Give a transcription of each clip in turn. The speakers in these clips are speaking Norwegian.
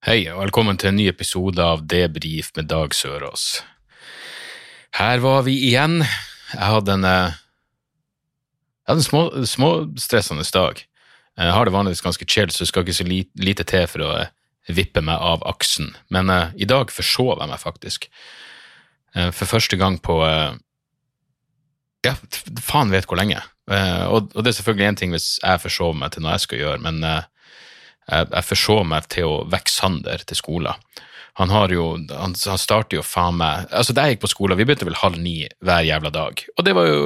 Hei, og velkommen til en ny episode av Debrif med Dag Sørås. Her var vi igjen. Jeg hadde en, eh, jeg hadde en små, småstressende dag. Jeg har det vanligvis ganske chill, så det skal ikke så lite til for å eh, vippe meg av aksen. Men uh, i dag forsov jeg meg faktisk. Uh, for første gang på uh, Ja, faen vet hvor lenge. Og, og det er selvfølgelig én ting hvis jeg forsover meg til noe jeg skal gjøre, men jeg, jeg forså meg til å vekke Sander til skolen. Han har jo, han, han starter jo faen meg Altså, da jeg gikk på skolen, vi begynte vel halv ni hver jævla dag. Og det var jo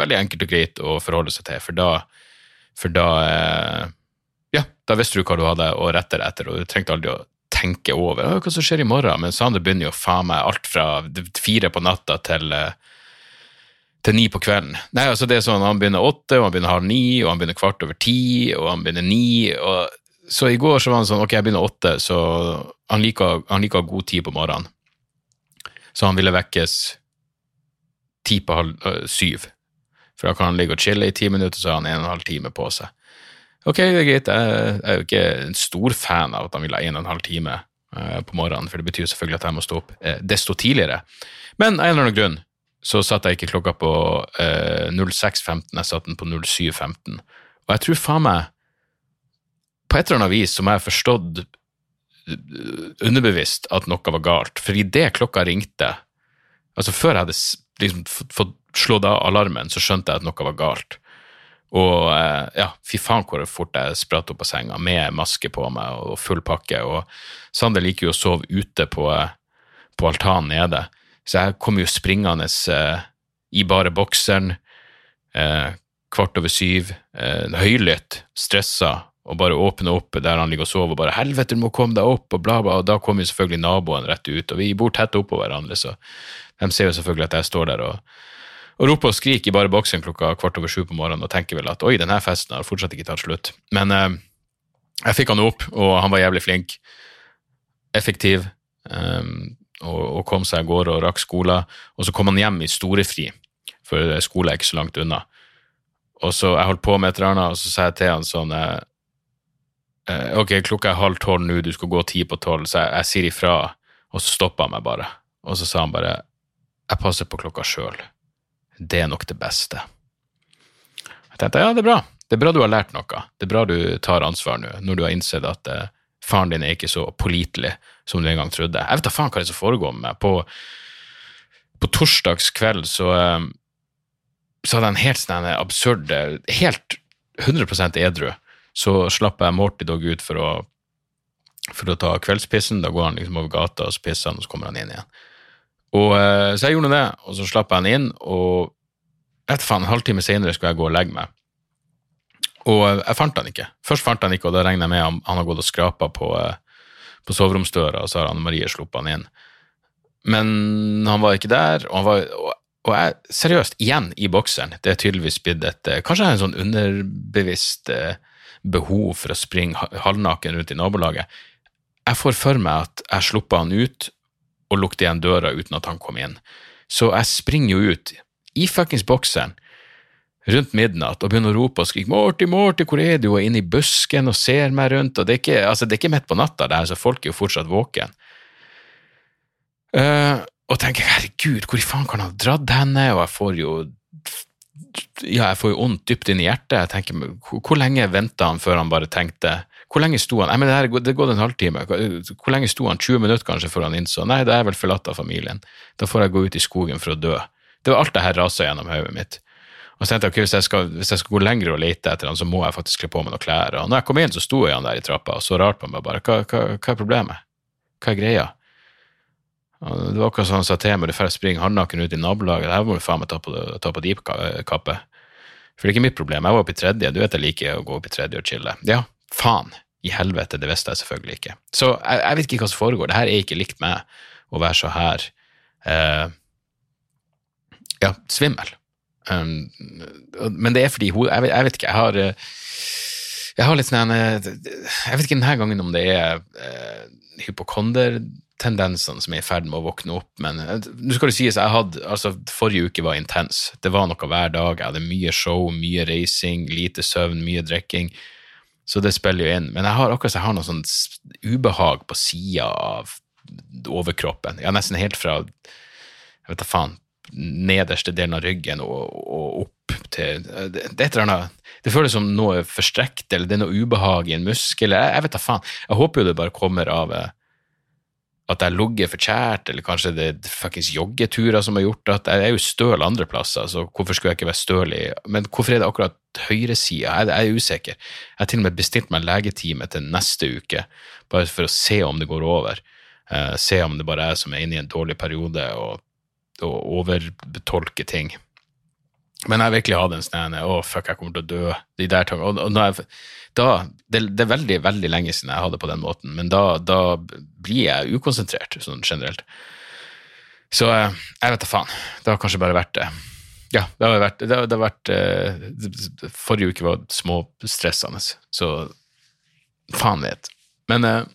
veldig enkelt og greit å forholde seg til, for da, for da eh, Ja, da visste du hva du hadde å rette deg etter, og du trengte aldri å tenke over hva som skjer i morgen. Men Sander begynner jo faen meg alt fra fire på natta til eh, til ni på kvelden. Nei, altså det er sånn, Han begynner åtte, og han begynner halv ni, og han begynner kvart over ti, og han begynner ni. og Så i går så var han sånn ok, jeg begynner åtte, så han liker, han liker god tid på morgenen. Så han ville vekkes ti på halv øh, syv. For da kan han ligge og chille i ti minutter, så har han en og en halv time på seg. Ok, det er greit, jeg er jo ikke en stor fan av at han vil ha en og en halv time øh, på morgenen, for det betyr selvfølgelig at jeg må stå opp øh, desto tidligere. Men av en eller annen grunn så satte jeg ikke klokka på eh, 06.15, jeg satte den på 07.15. Og jeg tror faen meg På et eller annet vis som jeg har forstått eh, underbevisst at noe var galt, for idet klokka ringte Altså før jeg hadde liksom fått slått av alarmen, så skjønte jeg at noe var galt. Og eh, ja, fy faen hvor fort jeg spratt opp av senga med maske på meg og full pakke. Og Sander liker jo å sove ute på, eh, på altanen nede, så jeg kom jo springende i bare bokseren, kvart over syv, høylytt, stressa, og bare åpne opp der han ligger og sover, og bare 'helvete, du må komme deg opp', og bla, bla, og da kom jo selvfølgelig naboene rett ut, og vi bor tett oppå hverandre, så de ser jo selvfølgelig at jeg står der og og roper og skriker i bare boksen klokka kvart over sju på morgenen og tenker vel at oi, denne festen har fortsatt ikke tatt slutt. Men eh, jeg fikk han opp, og han var jævlig flink. Effektiv. eh, og, og kom seg av gårde og rakk skolen. Og så kom han hjem i storefri, for skolen er ikke så langt unna. Og så jeg holdt på med et eller annet, og så sa jeg til han sånn eh, Ok, klokka er halv tolv nå, du skal gå ti på tolv, så jeg, jeg sier ifra, og så stoppa han meg bare. Og så sa han bare Jeg passer på klokka sjøl det er nok det beste. Jeg tenkte ja, det er bra. Det er bra du har lært noe. Det er bra du tar ansvar nå, når du har innsett at eh, faren din er ikke så pålitelig som du en gang trodde. Jeg vet da faen hva det er som foregår med meg. På, på torsdags kveld så, eh, så hadde jeg en helt sånn absurd, eh, helt 100% edru. Så slapp jeg Morty Dog ut for å, for å ta kveldspissen. Da går han liksom over gata, og så pisser han, og så kommer han inn igjen. Og, eh, så jeg gjorde det, og så slapp jeg han inn, og etter faen, en halvtime senere skulle jeg gå og legge meg. Og eh, jeg fant han ikke. Først fant han ikke, og da regner jeg med han, han har gått og skrapa på, eh, på soveromsdøra, og så har Anne Marie sluppet han inn. Men han var ikke der, og, var, og, og jeg, seriøst, igjen i bokseren. Det er tydeligvis blitt et Kanskje en sånn underbevisst eh, behov for å springe halvnaken rundt i nabolaget. Jeg får for meg at jeg slipper han ut og lukter igjen døra uten at han kom inn. Så jeg springer jo ut i fuckings bokseren rundt midnatt og begynner å rope og skrike 'Morty, Morty, hvor er du?' og inne i busken og ser meg rundt. og Det er ikke, altså, det ikke midt på natta, der, så folk er jo fortsatt våken. Uh, og tenker 'herregud, hvor i faen kan han ha dratt henne?' Og jeg får jo ja, jeg får jo vondt dypt inn i hjertet. Jeg tenker, hvor, lenge venta han før han bare tenkte Hvor lenge sto han? Nei, men det, her, er det gått en halvtime. Hvor lenge sto han? 20 minutter kanskje før han innså Nei, da er jeg vel forlatt av familien. Da får jeg gå ut i skogen for å dø. Det var alt det her rasa gjennom hodet mitt. Og så tenkte jeg ok, hvis jeg, skal, hvis jeg skal gå lenger og lete etter han, så må jeg faktisk kle på meg noen klær. Og når jeg kom inn, så sto jeg han der i trappa og så rart på meg bare. Hva, hva, hva er problemet? Hva er greia? Det var akkurat sånn han sa til meg, du får springe halvnaken ut i nabolaget, her må du faen meg ta på, ta på dypkappe. For det er ikke mitt problem, jeg var oppe i tredje, du vet jeg liker å gå opp i tredje og chille. Ja, faen, i helvete, det visste jeg selvfølgelig ikke. Så jeg, jeg vet ikke hva som foregår. Det her er ikke likt meg å være så her eh, ja, svimmel. Um, men det er fordi hun Jeg jeg vet ikke, jeg har eh, jeg har litt sånn eh, Jeg vet ikke denne gangen om det er eh, hypokondertendensene som er i ferd med å våkne opp, men eh, nå skal det sies, jeg hadde, altså Forrige uke var intens. Det var noe hver dag. Jeg hadde mye show, mye reising, lite søvn, mye drikking. Så det spiller jo inn. Men jeg har akkurat jeg har noe sånn ubehag på sida av overkroppen. Ja, nesten helt fra jeg vet da faen, nederste delen av ryggen og, og opp til det, det, et eller annet, det føles som noe forstrekt, eller det er noe ubehag i en muskel. Jeg, jeg vet da faen. Jeg håper jo det bare kommer av eh, at jeg ligger for kjært, eller kanskje det er fuckings joggeturer som har gjort at Jeg er jo støl andre plasser, så hvorfor skulle jeg ikke være støl i Men hvorfor er det akkurat høyresida? Jeg, er usikker. Jeg har til og med bestilt meg legetime til neste uke, bare for å se om det går over. Uh, se om det bare er jeg som er inne i en dårlig periode, og og overbetolker ting. Men jeg virkelig hadde en sånn Å, fuck, jeg kommer til å dø. De der. Og, og jeg, da, det, det, er veldig veldig lenge siden jeg hadde på den måten, men da, da blir jeg ukonsentrert sånn generelt. Så eh, jeg vet da faen. Det har kanskje bare vært det. Ja, det har vært, det har, det har vært uh, Forrige uke var småstressende, så faen vet. Men uh,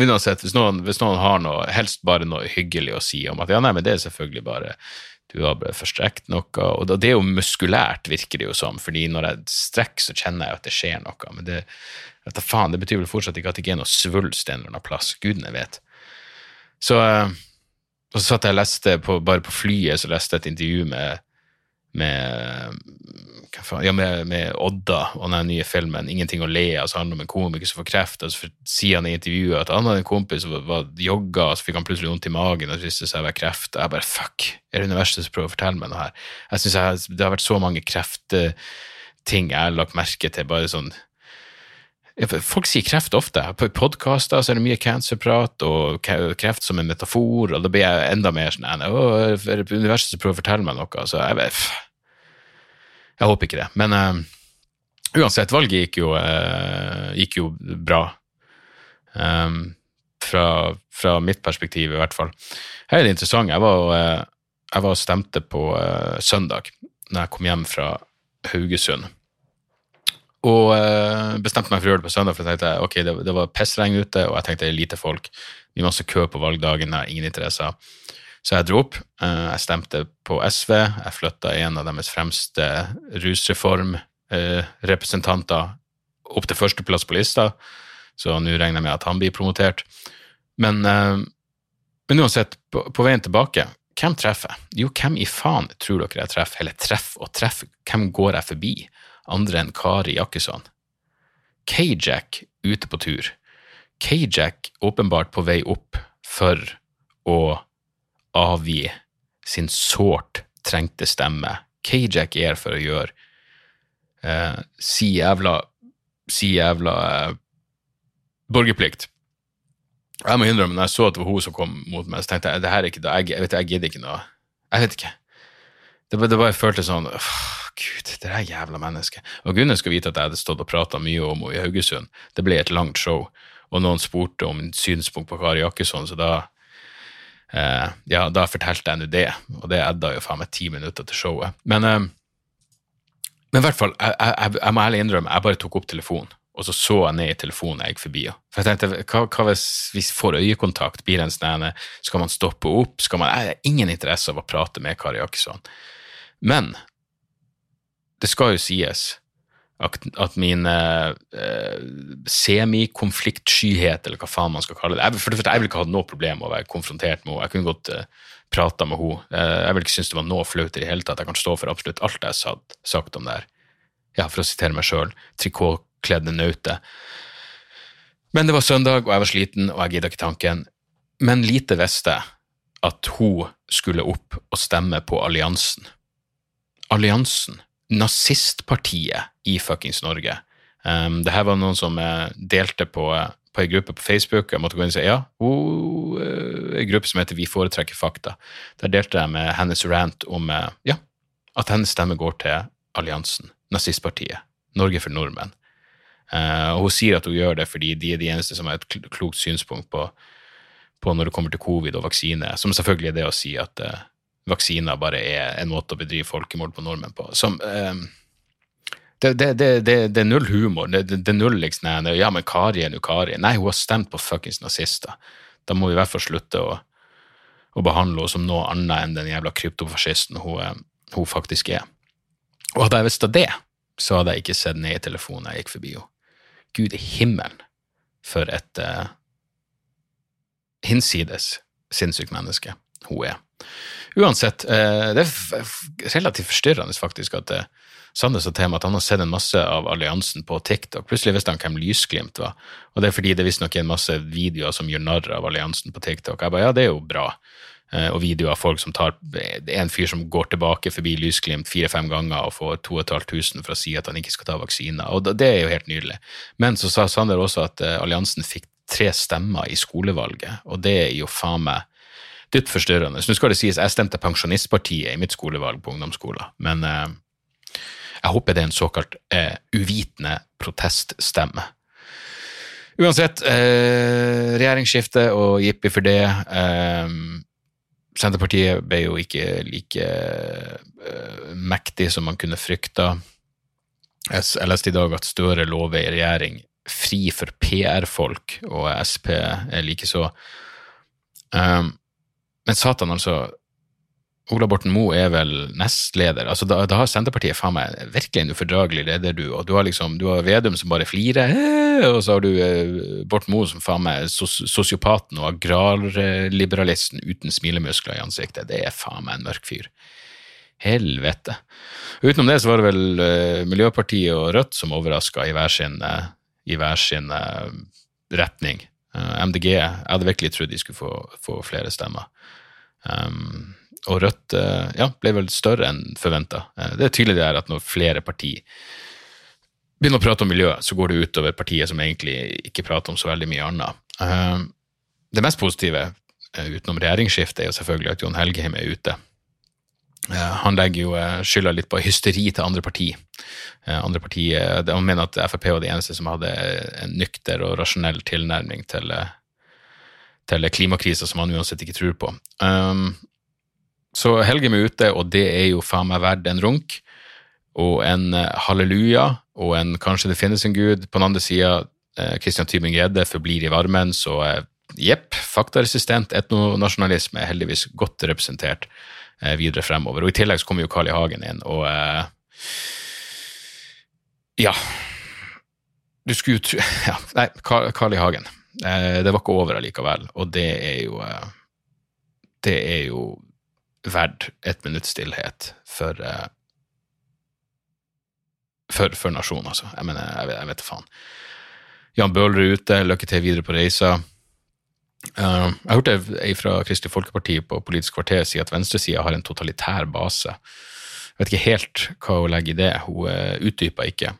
uansett, hvis noen, hvis noen, har noe, helst bare noe hyggelig å si om at ja, nei, men det er selvfølgelig bare du har bare forstrekt noe, og det er jo muskulært, virker det jo som, fordi når jeg strekker, så kjenner jeg at det skjer noe, men det, vet faen, det betyr vel fortsatt ikke at det ikke er noe svulst en eller annen plass, gudene vet. Så, eh, og så satt jeg og leste, på, bare på flyet, så leste jeg et intervju med med, ja, med, med, Odda og den nye filmen 'Ingenting å le av', som handler om en komiker som får kreft. og Så sier han i intervjuet at han hadde en kompis som var, jogga, og så fikk han plutselig vondt i magen og viste seg å være kreft. Og jeg bare fuck, er det universet som prøver å fortelle meg noe her? Jeg synes Det har vært så mange kreftting jeg har lagt merke til. bare sånn Folk sier kreft ofte. På podkaster er det mye cancerprat og kreft som en metafor, og da blir jeg enda mer sånn Å, universet prøver å fortelle meg noe. Så jeg, jeg håper ikke det. Men uh, uansett, valget gikk jo, uh, gikk jo bra. Um, fra, fra, mitt perspektiv, i hvert fall. Her er det interessant. Jeg var, uh, jeg var og stemte på søndag, når jeg kom hjem fra Haugesund. Og uh, bestemte meg for å gjøre det på søndag, for jeg tenkte ok, det, det var pissregn ute, og jeg tenkte lite folk. Mye masse kø på valgdagen, jeg ingen interesse. Så jeg dro opp. Uh, jeg stemte på SV. Jeg flytta en av deres fremste rusreformrepresentanter uh, opp til førsteplass på lista, så nå regner jeg med at han blir promotert. Men, eh, men uansett, på, på veien tilbake hvem treffer jeg? Jo, hvem i faen tror dere jeg treffer? Eller treff og treff, hvem går jeg forbi? Andre enn Kari Jakkesson. K-Jack ute på tur. K-Jack åpenbart på vei opp for å avgi sin sårt trengte stemme. K-Jack er for å gjøre eh, si jævla si jævla eh, borgerplikt. Jeg må innrømme, når jeg så at det var hun som kom mot meg, så tenkte jeg det her er ikke det, jeg, vet, jeg gidder ikke noe. Jeg vet ikke. Det, det bare føltes sånn øh, Gud, det er jævla mennesket. Og Gunnar skal vite at jeg hadde stått og prata mye om henne i Haugesund. Det ble et langt show, og noen spurte om synspunkt på Kari Jakkesson, så da eh, ja, da fortalte jeg nå det, og det edda jo faen meg ti minutter til showet. Men, eh, men i hvert fall, jeg, jeg, jeg, må ærlig innrømme, jeg bare tok opp telefonen, og så så jeg ned i telefonen jeg gikk forbi henne. For jeg tenkte, hva, hva hvis vi får øyekontakt, blir en sånn Skal man stoppe opp? Skal man, jeg har ingen interesse av å prate med Kari Jakkesson. Men det skal jo sies at, at min eh, semikonfliktskyhet, eller hva faen man skal kalle det jeg, For første, jeg vil ikke ha noe problem med å være konfrontert med henne. Jeg kunne godt eh, prata med henne. Eh, jeg vil ikke synes det var noe flaut i det hele tatt. Jeg kan stå for absolutt alt jeg har sagt om det her. Ja, for å sitere meg sjøl, trikotkledde naute. Men det var søndag, og jeg var sliten, og jeg gidda ikke tanken. Men lite visste jeg at hun skulle opp og stemme på alliansen alliansen, nazistpartiet i fuckings Norge. Um, det her var noen som uh, delte på, uh, på ei gruppe på Facebook. Jeg måtte gå inn og si ja, oh, ei en gruppe som heter Vi foretrekker fakta. Der delte jeg med hennes rant om uh, ja, at hennes stemme går til alliansen, nazistpartiet, Norge for nordmenn. Uh, og hun sier at hun gjør det fordi de er de eneste som har et klokt synspunkt på, på når det kommer til covid og vaksine, som selvfølgelig er det å si at eh, vaksiner bare er en måte å bedrive folkemord på nordmenn på. Som, eh, det, det, det, det, er null humor. Det, er null liksom nei, Ja, men Kari er nå Kari. Nei, hun har stemt på fuckings nazister. Da må vi i hvert fall slutte å, å behandle henne som noe annet enn den jævla kryptofascisten hun, eh, hun faktisk er. Og hadde jeg visst det, så hadde jeg ikke sett ned i telefonen jeg gikk forbi henne. Gud i himmelen, for et uh, hinsides sinnssykt menneske hun er. Uansett, eh, det er relativt forstyrrende faktisk at eh, Sander sa til meg at han har sett en masse av alliansen på TikTok. Plutselig visste han hvem Lysglimt var, og det er fordi det visstnok er en masse videoer som gjør narr av alliansen på TikTok. Jeg bare, ja, det er jo bra. Eh, og videoer av folk som tar en fyr som går tilbake forbi Lysglimt fire-fem ganger og får 2500 for å si at han ikke skal ta vaksiner, og det er jo helt nydelig. Men så sa Sander også at alliansen fikk tre stemmer i skolevalget, og det er jo faen meg dypt forstyrrende. Så nå skal det sies, jeg stemte Pensjonistpartiet i mitt skolevalg på ungdomsskolen, men eh, jeg håper det er en såkalt eh, uvitende proteststemme. Uansett, eh, regjeringsskifte og jippi for det. Eh, Senterpartiet ble jo ikke like eh, mektig som man kunne frykta. Jeg leste i dag at Støre lover i regjering fri for PR-folk, og Sp likeså. Um, men satan, altså. Ola Borten Moe er vel nestleder. altså Da, da har Senterpartiet faen meg virkelig en ufordragelig leder, du. Og du har liksom, du har Vedum som bare flirer, og så har du eh, Borten Moe som faen meg sos sosiopaten og agrarliberalisten uten smilemuskler i ansiktet. Det er faen meg en mørk fyr. Helvete. Utenom det så var det vel eh, Miljøpartiet og Rødt som overraska i hver sin, eh, i hver sin eh, retning. Eh, MDG jeg hadde virkelig trodd de skulle få, få flere stemmer. Um, og Rødt eh, ja, ble vel større enn forventa. det er tydelig det er at når flere partier begynner å prate om miljø, så går det utover partiet som egentlig ikke prater om så veldig mye annet. Um, det mest positive eh, utenom regjeringsskiftet er jo selvfølgelig at Jon Helgheim er ute. Eh, han legger jo eh, skylda litt på hysteri til andre parti. Eh, andre parti Han mener at Frp var det eneste som hadde en nykter og rasjonell tilnærming til, til klimakrisa som han uansett ikke tror på. Um, så Helgheim er ute, og det er jo faen meg verdt en runk og en halleluja og en kanskje det finnes en gud. På den andre sida, Christian Tybing-Gjedde forblir i varmen, så jepp, faktaresistent etnonasjonalisme er heldigvis godt representert videre fremover. Og i tillegg så kommer jo Carl I. Hagen inn, og eh, ja. Du skulle jo tro ja, Nei, Carl I. Hagen. Eh, det var ikke over allikevel, og det er jo eh, Det er jo verdt et minutts stillhet for eh, for, for nasjonen, altså. Jeg mener, jeg vet da faen. Jan Bøhler er ute, lykke til videre på reisa. Uh, jeg hørte ei fra Kristelig Folkeparti på Politisk kvarter si at venstresida har en totalitær base. Jeg vet ikke helt hva hun legger i det, hun uh, utdypa ikke.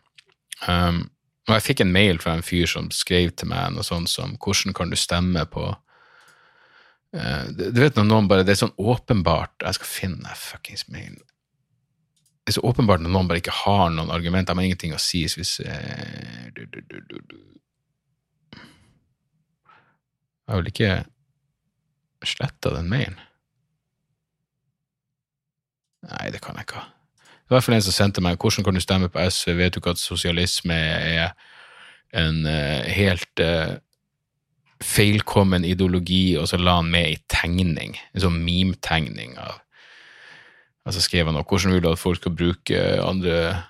Um, og jeg fikk en mail fra en fyr som skrev til meg noe sånt som 'Hvordan kan du stemme på uh, du, vet når noen bare Det er sånn åpenbart Jeg skal finne fuckings mailen. Det er så åpenbart når noen bare ikke har noen argumenter, men ingenting å si. Hvis uh, du, du, du. Jeg vel ikke sletta den mailen? Nei, det kan jeg ikke ha. Det var i hvert fall en som sendte meg 'Hvordan kan du stemme på SV? Vet du ikke at sosialisme er en uh, helt uh, feilkommen ideologi?' Og så la han med ei tegning, en sånn meme-tegning av og så skrev han også, hvordan vil du at folk skal bruke andre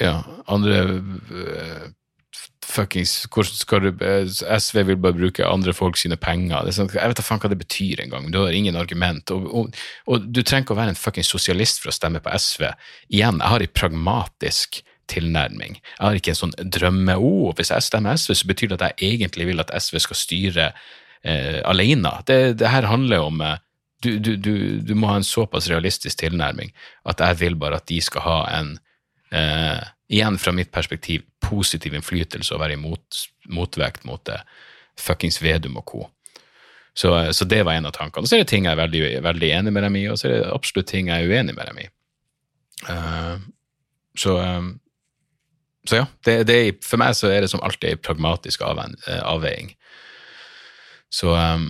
Ja, andre øh, Fuckings SV vil bare bruke andre folk sine penger. Er sånn, jeg vet da faen hva det betyr engang. Du har ingen argument. Og, og, og du trenger ikke å være en fuckings sosialist for å stemme på SV. Igjen, jeg har en pragmatisk tilnærming. Jeg har ikke en sånn drømme oh, hvis jeg stemmer SV, så betyr det at jeg egentlig vil at SV skal styre eh, alene. Det, det her handler om eh, du, du, du, du må ha en såpass realistisk tilnærming at jeg vil bare at de skal ha en, eh, igjen fra mitt perspektiv, positiv innflytelse og være i mot, motvekt mot det fuckings Vedum og co. Så, eh, så det var en av tankene. Så er det ting jeg er veldig, veldig enig med dem i, og så er det absolutt ting jeg er uenig med dem i. Uh, så eh, så ja, det, det, for meg så er det som alltid en pragmatisk avveiing. Så, um,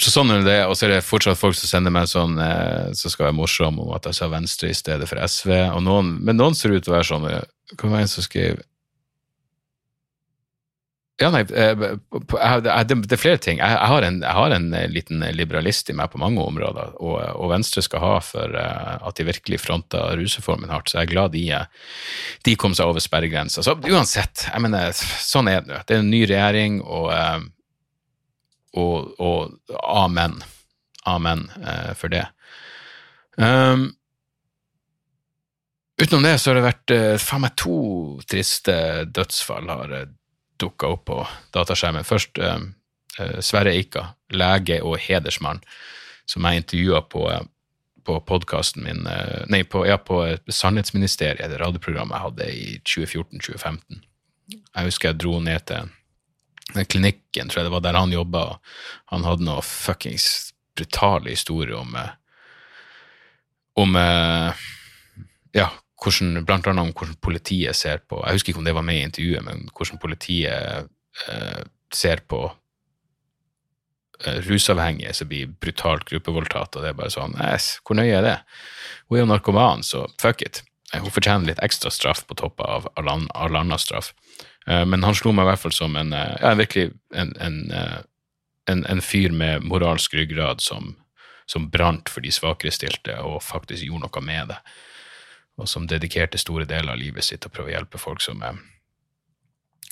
så sånn er det, og så er det fortsatt folk som sender meg sånn eh, som skal være morsom om at jeg sa Venstre i stedet for SV, og noen, men noen ser ut til å være sånn Hva var det en som skrev ja, nei, eh, det er flere ting. Jeg har, en, jeg har en eh, liten liberalist i meg på mange områder, og, og Venstre skal ha for eh, at de virkelig fronta rusreformen hardt, så jeg er glad de, de kom seg over sperregrensa. Så uansett, jeg mener, sånn er det. Det er en ny regjering, og, og, og amen. Amen for det. Um, utenom det så har det vært faen meg to triste dødsfall. har dukka opp på dataskjermen. Først eh, eh, Sverre Eika, lege og hedersmann, som jeg intervjua på, eh, på podkasten min eh, Nei, på, ja, på Sannhetsministeriet, det radioprogrammet jeg hadde i 2014-2015. Jeg husker jeg dro ned til klinikken, tror jeg det var der han jobba, og han hadde noe fuckings brutale historier om om ja, hvordan, blant annet om hvordan politiet ser på Jeg husker ikke om det var med i intervjuet, men hvordan politiet eh, ser på eh, rusavhengige som blir brutalt gruppevoldtatt, og det er bare sånn Æsj, Hvor nøye er det? Hun er jo narkoman, så fuck it. Eh, hun fortjener litt ekstra straff på toppen av all, annen straff. Eh, men han slo meg i hvert fall som en, eh, ja, virkelig en, eh, en, en fyr med moralsk ryggrad som, som brant for de svakerestilte og faktisk gjorde noe med det og som dedikerte store deler av livet sitt til å prøve å hjelpe folk som er,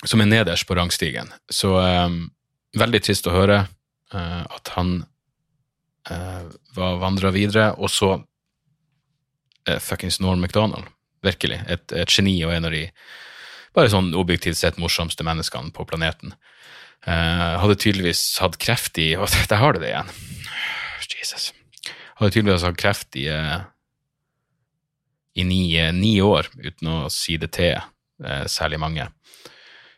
som er nederst på rangstigen. Så eh, veldig trist å høre eh, at han eh, var vandra videre. Og så eh, fuckings Norm MacDonald. Virkelig. Et, et, geni og en av de bare sånn objektivt sett morsomste menneskene på planeten. Uh, hadde tydeligvis hatt kreft i Og der har du det igjen. Jesus. Hadde tydeligvis hatt kreft i uh, i ni, ni, år uten å si det til eh, særlig mange.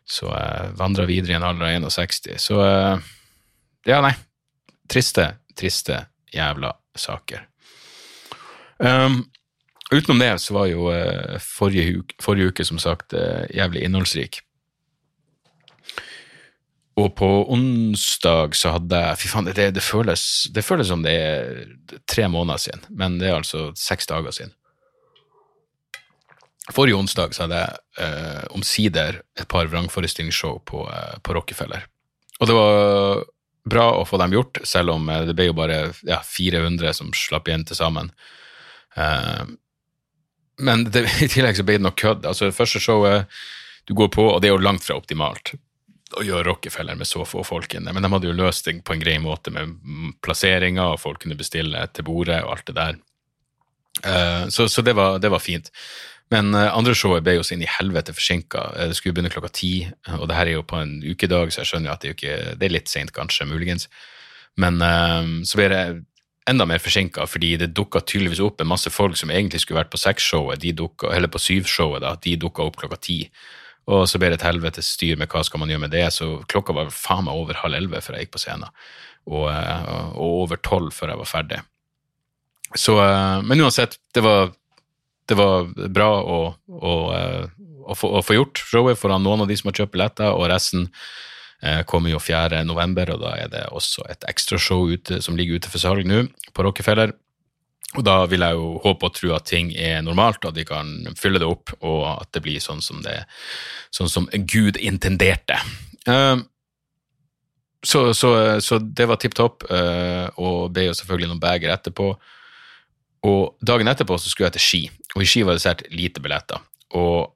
Så eh, vandra videre i en alder av 61. Så eh, ja, nei. Triste, triste jævla saker. Um, utenom det så var jo eh, forrige, uke, forrige, uke, som sagt, eh, jævlig innholdsrik. Og på onsdag så hadde jeg Fy faen, det, det, føles, det føles som det er tre måneder siden, men det er altså seks dager siden. Forrige onsdag så hadde jeg eh, omsider et par vrangforestillingsshow på, eh, på, Rockefeller. Og det var bra å få dem gjort, selv om eh, det ble jo bare ja, 400 som slapp igjen til sammen. Eh, men det, i tillegg så ble det nok kødd. Altså, det første showet du går på, og det er jo langt fra optimalt å gjøre Rockefeller med så få folk inne, men de hadde jo løst det på en grei måte med plasseringer, og folk kunne bestille til bordet og alt det der. Uh, så, så det, var, det, var, fint. Men uh, andre showet ble jo så inn i helvete forsinka. Eh, det skulle begynne klokka ti, og det her er jo på en ukedag, så jeg skjønner jo at det er, ikke, det er litt seint, kanskje, muligens. Men uh, så ble det enda mer forsinka, fordi det dukka tydeligvis opp en masse folk som egentlig skulle vært på seks-showet, eller på syv-showet, da, de dukka opp klokka ti. Og så ble det et helvetes styr med hva skal man gjøre med det, så klokka var faen meg over halv elleve før jeg gikk på scenen, og, og over tolv før jeg var ferdig. Så, men uansett, det var det var bra å, å, eh, å, få, å, få, gjort showet foran noen av de som har kjøpt billetter, og resten eh, kommer jo 4. november, og da er det også et ekstrashow som ligger ute for salg nå, på Rockefeller. Og da vil jeg jo håpe og tro at ting er normalt, at de kan fylle det opp, og at det blir sånn som, det, sånn som Gud intenderte. Uh, så, så, så, det var tipp topp, uh, og ble jo selvfølgelig noen bager etterpå. Og dagen etterpå så skulle jeg til Ski, og i Ski var det sært lite billetter. Og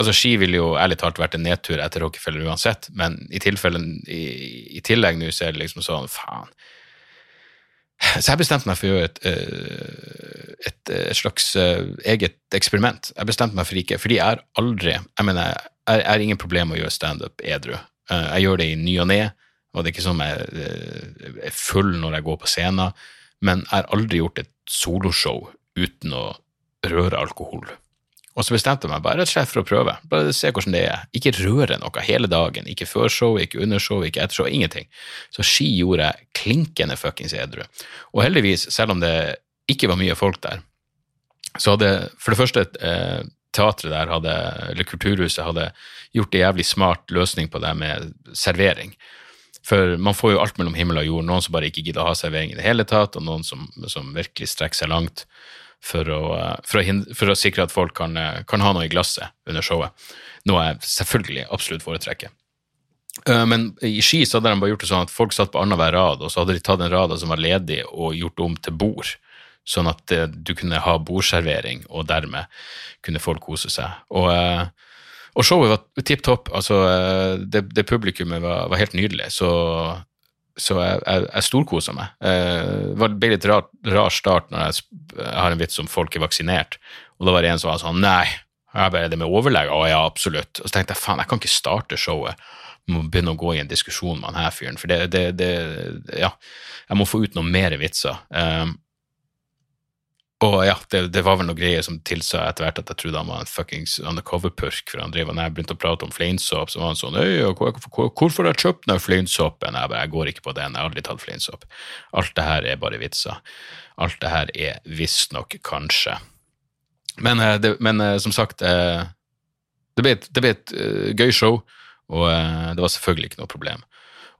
altså Ski ville jo ærlig talt vært en nedtur etter Rockefeller uansett, men i, i, i tillegg nå så er det liksom sånn, faen. Så jeg bestemte meg for å gjøre et, eh, et, et slags eh, eget eksperiment. Jeg bestemte meg for ikke, fordi jeg har aldri Jeg mener, jeg har ingen problem med å gjøre standup edru. Eh, jeg gjør det i ny og ne, og det er ikke sånn jeg er full når jeg går på scenen men jeg har aldri gjort et soloshow uten å røre alkohol. Og så bestemte jeg meg bare rett og slett for å prøve, bare se hvordan det er. Ikke røre noe hele dagen, ikke før show, ikke under show, ikke etter show, ingenting. Så ski gjorde jeg klinkende fuckings edru. Og heldigvis, selv om det ikke var mye folk der, så hadde for det første eh, teatret der hadde, eller Kulturhuset hadde gjort en jævlig smart løsning på det med servering. For man får jo alt mellom himmel og jord. Noen som bare ikke gidder å ha servering i det hele tatt, og noen som, som virkelig strekker seg langt for å, for å, hindre, for å sikre at folk kan, kan, ha noe i glasset under showet. Noe jeg selvfølgelig absolutt foretrekker. Eh, men i Ski så hadde de bare gjort det sånn at folk satt på annenhver rad, og så hadde de tatt den rada som var ledig, og gjort om til bord. Sånn at eh, du kunne ha bordservering, og dermed kunne folk kose seg. Og uh, og showet var tipp topp. Altså, det, det publikummet var, var, helt nydelig. Så, så jeg, jeg, jeg storkosa meg. Eh, det ble litt rar, rar start når jeg, jeg, har en vits om folk er vaksinert, og da var det en som var sånn Nei, jeg bare det med overlege? Å ja, absolutt. Og så tenkte jeg faen, jeg kan ikke starte showet må begynne å gå i en diskusjon med han her fyren, for det, det, det, Ja, jeg må få ut noen mer vitser. Um, og ja, det, det, var vel noe greier som tilsa etter hvert at jeg trodde han var en fuckings undercover-purk, for han drev, og når jeg begynte å prate om fleinsopp, så var han sånn Øy, hvor, hvor, hvorfor har jeg kjøpt den fleinsoppen? Jeg bare, jeg går ikke på den, jeg har aldri tatt fleinsopp. Alt det her er bare vitser. Alt det her er visstnok kanskje. Men, eh, det, men, eh, som sagt, eh, det ble et, det ble et gøy show, og det var selvfølgelig ikke noe problem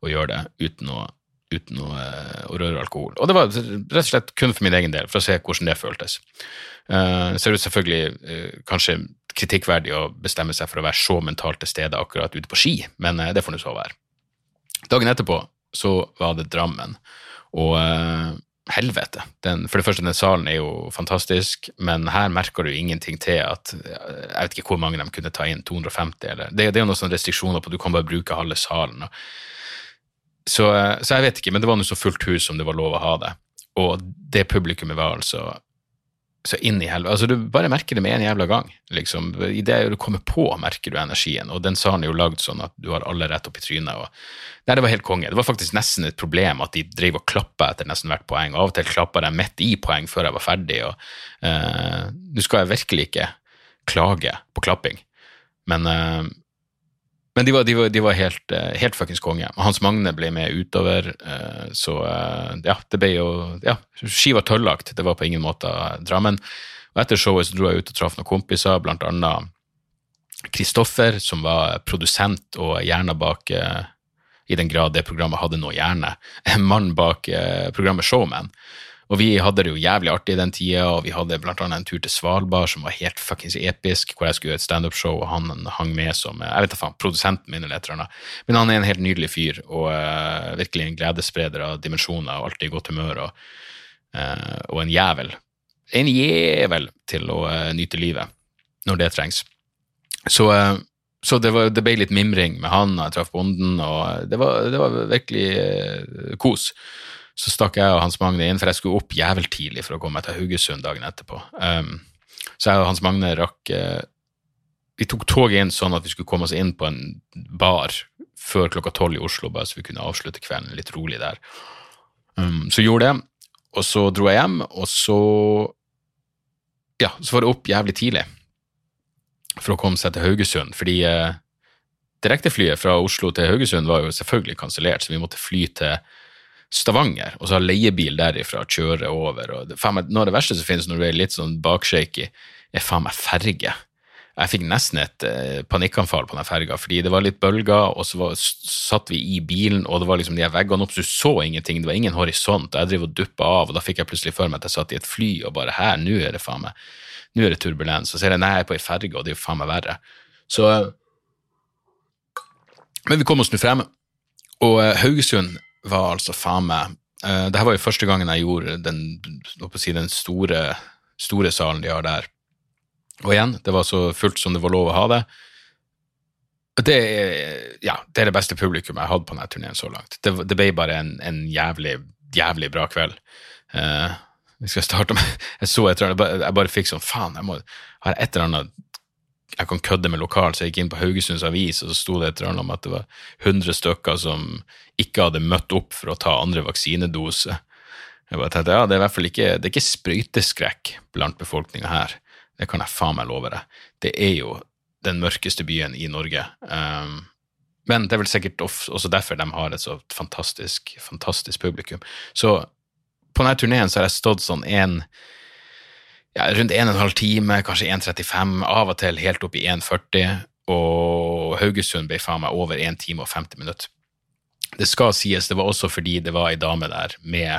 å gjøre det uten å uten å, eh, å, røre alkohol. Og det var rett og slett kun for min egen del, for å se hvordan det føltes. Uh, så er det selvfølgelig uh, kanskje kritikkverdig å bestemme seg for å være så mentalt til stede akkurat ute på ski, men uh, det får nå så være. Dagen etterpå så var det Drammen, og helvete. Den, for det første, den salen er jo fantastisk, men her merker du ingenting til at Jeg vet ikke hvor mange de kunne ta inn, 250 eller Det, det er jo noen sånne restriksjoner på at du kan bare bruke halve salen. og så, så, jeg vet ikke, men det var nå så fullt hus som det var lov å ha det. Og det publikummet var altså så inn i helvete. Altså, du bare merker det med en jævla gang. liksom. I det du kommer på, merker du energien. Og den salen er jo lagd sånn at du har alle rett opp i trynet. og Nei, det var helt konge. Det var faktisk nesten et problem at de drev og klappa etter nesten hvert poeng. Av og til klappa de midt i poeng før jeg var ferdig. og uh, Nå skal jeg virkelig ikke klage på klapping, men uh, men de var, de var, de var helt, eh, helt fuckings konge. Hans Magne ble med utover, eh, så eh, ja, det ble jo Ja, ski var tøllagt, det var på ingen måte Drammen. Og etter showet så dro jeg ut og traff noen kompiser, blant annet Kristoffer, som var produsent og hjerna bak I den grad det programmet hadde noe hjerne. En mann bak programmet Showman. Og vi hadde det jo jævlig artig den tida, og vi hadde blant annet en tur til Svalbard som var helt fuckings episk, hvor jeg skulle gjøre et standup-show, og han hang med som jeg vet da faen, produsenten min eller et eller annet. Men han er en helt nydelig fyr, og uh, virkelig en gledesspreder av dimensjoner, og alltid i godt humør, og, uh, og, en jævel. En jævel til å uh, nyte livet når det trengs. Så, så det, var, det, ble litt mimring med han, og jeg traff bonden, og det var, det var virkelig kos så stakk jeg og Hans Magne inn, for jeg skulle opp jævlig tidlig for å komme meg til Haugesund dagen etterpå. Um, så jeg og Hans Magne rakk uh, Vi tok toget inn sånn at vi skulle komme oss inn på en bar før klokka tolv i Oslo, bare så vi kunne avslutte kvelden litt rolig der. Um, så gjorde det, og så dro jeg hjem, og så Ja, så var det opp jævlig tidlig for å komme seg til Haugesund, fordi uh, direkteflyet fra Oslo til Haugesund var jo selvfølgelig kansellert, så vi måtte fly til Stavanger, og så har leiebil derifra kjøre over. og det, meg, Noe av det verste som finnes når du er litt sånn bakshaky, er faen meg ferge. Jeg fikk nesten et eh, panikkanfall på den ferga, fordi det var litt bølger, og så var, satt vi i bilen, og det var liksom de veggene opp, så du så ingenting, det var ingen horisont, og jeg driver og duppa av, og da fikk jeg plutselig for meg at jeg satt i et fly, og bare her, nå er det faen meg, nå er det turbulens, og så sier jeg nei, jeg er på ei ferge, og det er jo faen meg verre. Så Men vi kom oss nå frem, og eh, Haugesund var altså faen meg uh, Det her var jo første gangen jeg gjorde den, si, den store, store, salen de har der. Og igjen, det var så fullt som det var lov å ha det. Det er, ja, det er det beste publikummet jeg har hatt på denne turneen så langt. Det, det, ble bare en, en jævlig, jævlig bra kveld. Uh, med Jeg så et eller annet, jeg bare fikk sånn faen, jeg må, har et eller annet jeg kan kødde med lokal, så jeg gikk inn på Haugesunds Avis, og så sto det et eller annet om at det var 100 stykker som ikke hadde møtt opp for å ta andre vaksinedose. Jeg bare tenkte, ja, Det er i hvert fall ikke, det er ikke sprøyteskrekk blant befolkninga her. Det kan jeg faen meg love deg. Det er jo den mørkeste byen i Norge. Um, men det er vel sikkert også derfor de har et så fantastisk, fantastisk publikum. Så på denne turneen så har jeg stått sånn en ja, rundt 1 12 time, kanskje 1.35, av og til helt opp i 1.40, og Haugesund ble faen meg over 1 time og 50 minutter. Det skal sies, det var også fordi det var ei dame der med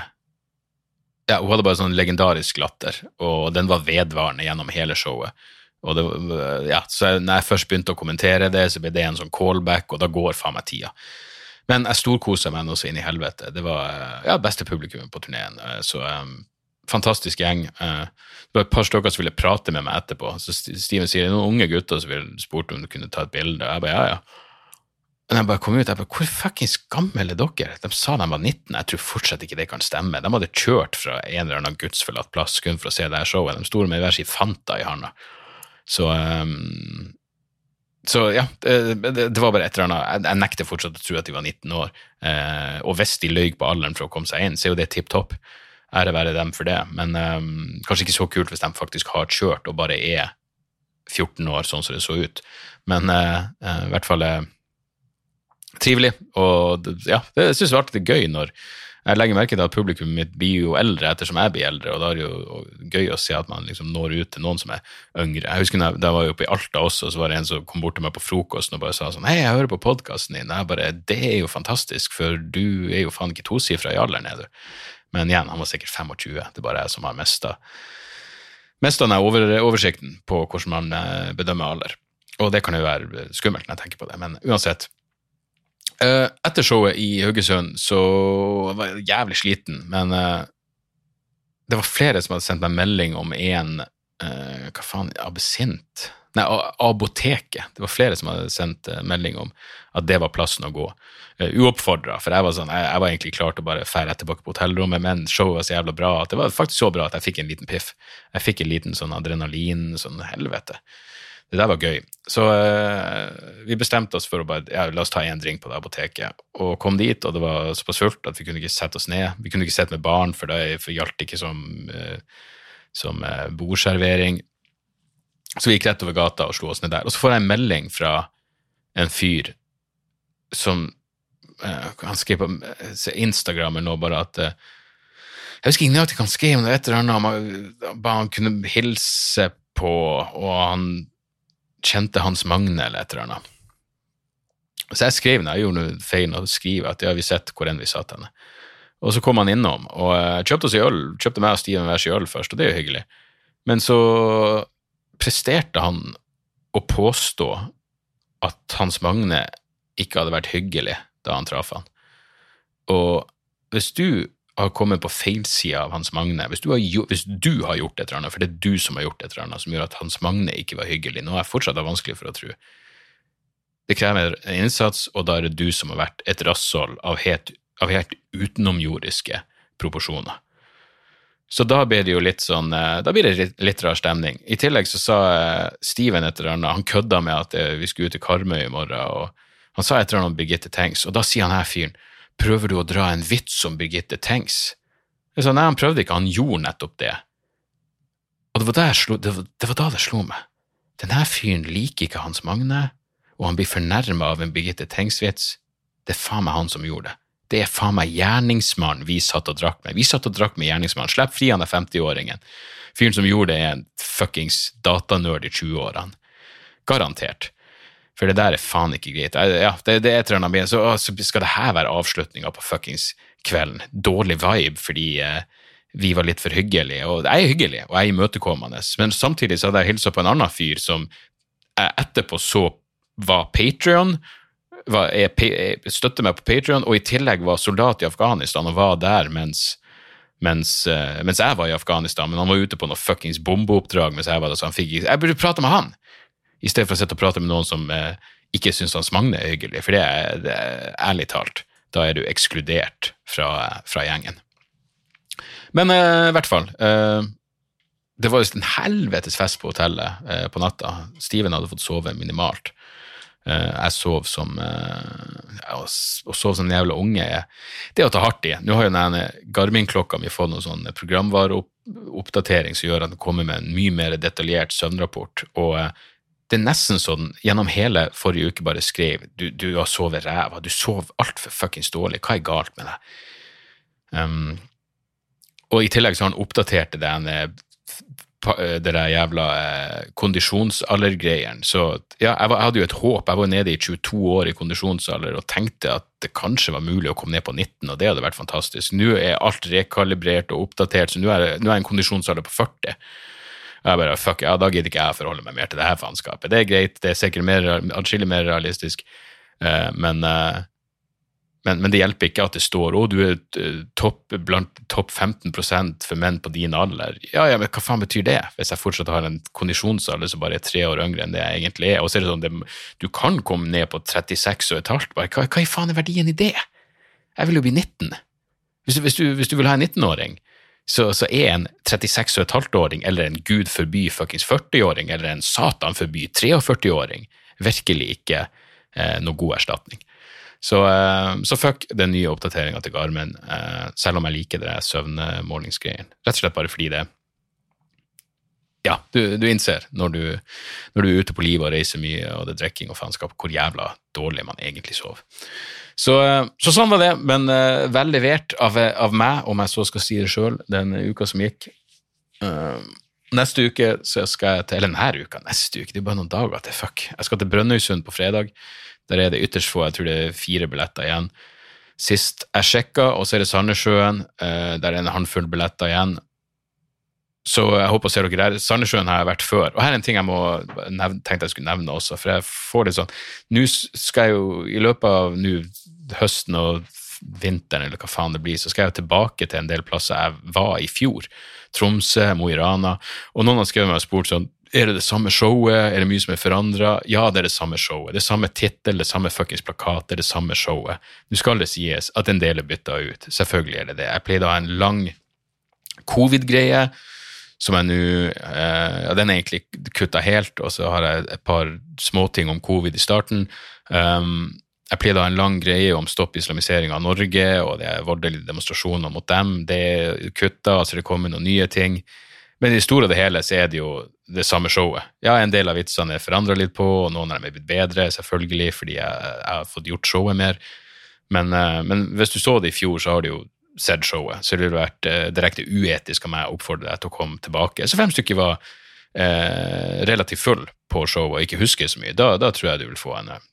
ja, Hun hadde bare sånn legendarisk latter, og den var vedvarende gjennom hele showet. Og det, ja, så når jeg først begynte å kommentere det, så ble det en sånn callback, og da går faen meg tida. Men jeg storkosa meg nå så inn i helvete. Det var ja, beste publikum på turneen. Så um, fantastisk gjeng. Uh, det var et par stykker som ville prate med meg etterpå. Så Steven sier er noen unge gutter som spurte om du kunne ta et bilde. Og jeg bare ja, ja. Men jeg bare kom ut, jeg bare, hvor fuckings gamle er dere? De sa de var 19, jeg tror fortsatt ikke det kan stemme. De hadde kjørt fra en eller annen gudsforlatt plass kun for å se det her showet. De sto med hver sin Fanta i handa. Så um, så ja, det, det, var bare et eller annet Jeg, jeg nekter fortsatt å tro at de var 19 år. Eh, og hvis de løy på alderen for å komme seg inn, så er jo det tipp topp. Ære være dem for det. Men um, kanskje ikke så kult hvis de faktisk har kjørt og bare er 14 år, sånn som det så ut. Men uh, uh, i hvert fall uh, trivelig. Og ja, det syns jeg alltid det er gøy når jeg legger merke til at publikummet mitt blir jo eldre ettersom jeg blir eldre, og da er det jo gøy å se at man liksom når ut til noen som er yngre. Jeg husker da jeg var oppe i Alta også, så var det en som kom bort til meg på frokosten og bare sa sånn Hei, jeg hører på podkasten din. Jeg bare Det er jo fantastisk, for du er jo faen ikke tosifra i alderen, er du? Men igjen, han var sikkert 25. Det er bare jeg som har mista mista den over, oversikten på hvordan man eh, bedømmer alder. Og det kan jo være skummelt når jeg tenker på det, men uansett. Uh, etter showet i Haugesund så var jeg jævlig sliten, men uh, det var flere som hadde sendt meg melding om en Hva faen? Absint? Nei, Apoteket. Det var flere som hadde sendt melding om at det var plassen å gå. Uh, Uoppfordra, for jeg var, sånn, jeg, jeg var egentlig klar til å bare fære tilbake på hotellrommet, men showet var så jævla bra at det var faktisk så bra at jeg fikk en liten piff. Jeg fikk en liten sånn adrenalin, sånn helvete. Det der var gøy. Så uh, vi bestemte oss for å bare ja, la oss ta en drink på det apoteket. Og kom dit, og det var såpass fullt at vi kunne ikke sette oss ned. Vi kunne ikke sitte med barn, for det gjaldt ikke som, uh, som uh, bordservering. Så vi gikk rett over gata og slo oss ned der. Og så får jeg en melding fra en fyr som Han skrev på Instagram eller noe bare at Jeg husker ikke nøyaktig hva han skrev, men et eller annet han, han kunne hilse på, og han kjente Hans Magne eller et eller annet. Så jeg skrev jeg gjorde noe feil å skrive at ja, vi sett hvor enn vi satt henne. Og så kom han innom og uh, kjøpte oss i øl, kjøpte meg og Steven hver sin øl først, og det er jo hyggelig. Men så presterte han å påstå at Hans Magne ikke hadde vært hyggelig da han traff han. Og hvis du har kommet på feilsida av Hans Magne, hvis du, har, hvis du, har, gjort et eller annet, for det er du som har gjort et eller annet som gjør at Hans Magne ikke var hyggelig, nå er jeg fortsatt vanskelig for å tro. Det krever en innsats, og da er det du som har vært et rasshold av helt, av helt utenomjordiske proporsjoner. Så da blir det jo litt sånn, eh, da blir det litt, litt rar stemning. I tillegg så sa eh, Steven et eller annet, han kødda med at eh, vi skulle ut til Karmøy i morgen, og han sa et eller annet om Birgitte Tengs, og da sier han her fyren prøver du å dra en vits om Birgitte Tengs? Jeg sa nei, han prøvde ikke, han gjorde nettopp det. Og det var, slo, det, det var, da det slo meg. Denne fyren liker ikke Hans Magne, og han blir fornærma av en Birgitte Tengs-vits. Det er faen meg han som gjorde det. Det er faen meg gjerningsmannen vi satt og drakk med. Vi satt og drakk med gjerningsmannen. Slipp fri han er 50-åringen. Fyren som gjorde det, er en fuckings datanerd i 20-årene. Garantert. For det der er faen ikke greit. Ja, det, det er et eller annet så, så skal det her være avslutninga på fuckings kvelden. Dårlig vibe fordi eh, vi var litt for hyggelige. Og jeg er hyggelig, og jeg er imøtekommende, men samtidig så hadde jeg hilsa på en annen fyr som jeg etterpå så var Patrion, støtter meg på Patrion, og i tillegg var soldat i Afghanistan og var der mens mens, uh, mens, jeg var i Afghanistan, men han var ute på noe fuckings bombeoppdrag mens jeg var der, så han fikk Jeg burde prate med han! i stedet for å sitte og prate med noen som eh, ikke syns Hans Magne er hyggelig, for det er, det er, ærlig talt, da er du ekskludert fra, fra gjengen. Men eh, i hvert fall eh, Det var visst en helvetes fest på hotellet eh, på natta. Steven hadde fått sove minimalt. Eh, jeg sov som ja, Å sove som en jævla unge Det er å ta hardt i. Nå har jo denne Garmin-klokka mi fått noen sånn programvareoppdatering som gjør at den kommer med en mye mer detaljert søvnrapport. og det er nesten sånn gjennom hele forrige uke bare skrev du, du har sovet ræva, du sov altfor fuckings dårlig, hva er galt med deg? Um, og i tillegg så har han oppdatert den eh, det der jævla eh, kondisjonsaldergreiene. Så ja, jeg, var, jeg hadde jo et håp. Jeg var nede i 22 år i kondisjonsalder og tenkte at det kanskje var mulig å komme ned på 19, og det hadde vært fantastisk. Nå er alt rekalibrert og oppdatert, så nå er, nå er en kondisjonsalder på 40. Og jeg bare, fuck, ja, da gidder ikke jeg å forholde meg mer til det her faenskapet. Det er greit, det er sikkert mer, atskillig mer realistisk, eh, men, eh, men, men det hjelper ikke at det står å, du er eh, topp, blant topp 15 for menn på din alder. Ja, ja, men hva faen betyr det, hvis jeg fortsatt har en kondisjonsalder som bare er tre år yngre enn det jeg egentlig er? Og så er det sånn, det, du kan komme ned på 36 og et halvt, bare, hva, hva i faen er verdien i det? Jeg vil jo bli 19. Hvis hvis du, hvis du vil ha en 19-åring, så, så er en 36 og et halvt-åring eller en gud forby fuckings 40-åring eller en satan forby 43-åring virkelig ikke eh, noe god erstatning. Så, eh, så fuck den nye oppdateringa til Garmin, eh, selv om jeg liker det søvnmålingsgreien. Rett og slett bare fordi det Ja, du, du innser når du, når du er ute på livet og reiser mye og det er drikking og faenskap, hvor jævla dårlig man egentlig sover. Så, eh, så sånn var det, men uh, vel levert av, av meg, om jeg så skal si det sjøl, den uka som gikk. Uh, neste uke så skal jeg til Eller denne uka, neste uke, det er bare noen dager til, fuck. Jeg skal til Brønnøysund på fredag. Der er det ytterst få, jeg tror det er fire billetter igjen. Sist jeg sjekka, og så er det Sandnessjøen, uh, der er en håndfull billetter igjen. Så jeg håper å se dere der. Sandnessjøen har jeg vært før. Og her er en ting jeg må nevne, tenkte jeg skulle nevne også, for jeg får det sånn Nå skal jeg jo, i løpet av nå høsten og vinteren, eller hva faen det blir, så skal jeg tilbake til en del plasser jeg var i fjor. Tromsø, Mo i Rana. Og noen har skrevet meg og spurt sånn er det det samme showet, er det mye som er forandra? Ja, det er det samme showet. Det er samme tittel, det er samme fuckings plakat, det er det samme showet. Nå skal det sies at en del er bytta ut. Selvfølgelig er det det. Jeg pleide å ha en lang covid-greie som jeg nå eh, Den er egentlig kutta helt, og så har jeg et par småting om covid i starten. Um, jeg pleide å ha en lang greie om stopp islamisering av Norge og de voldelige demonstrasjoner mot dem. Det er kutta, altså det kommer noen nye ting. Men i det store og det hele så er det jo det samme showet. Ja, en del av vitsene er forandra litt på, og noen av dem er blitt bedre, selvfølgelig, fordi jeg, jeg har fått gjort showet mer. Men, eh, men hvis du så det i fjor, så har du jo sett showet, så det ville vært eh, direkte uetisk av meg å oppfordre deg til å komme tilbake. Så fem stykker var eh, relativt full på showet og ikke husker så mye. Da, da tror jeg du vil få en, eh,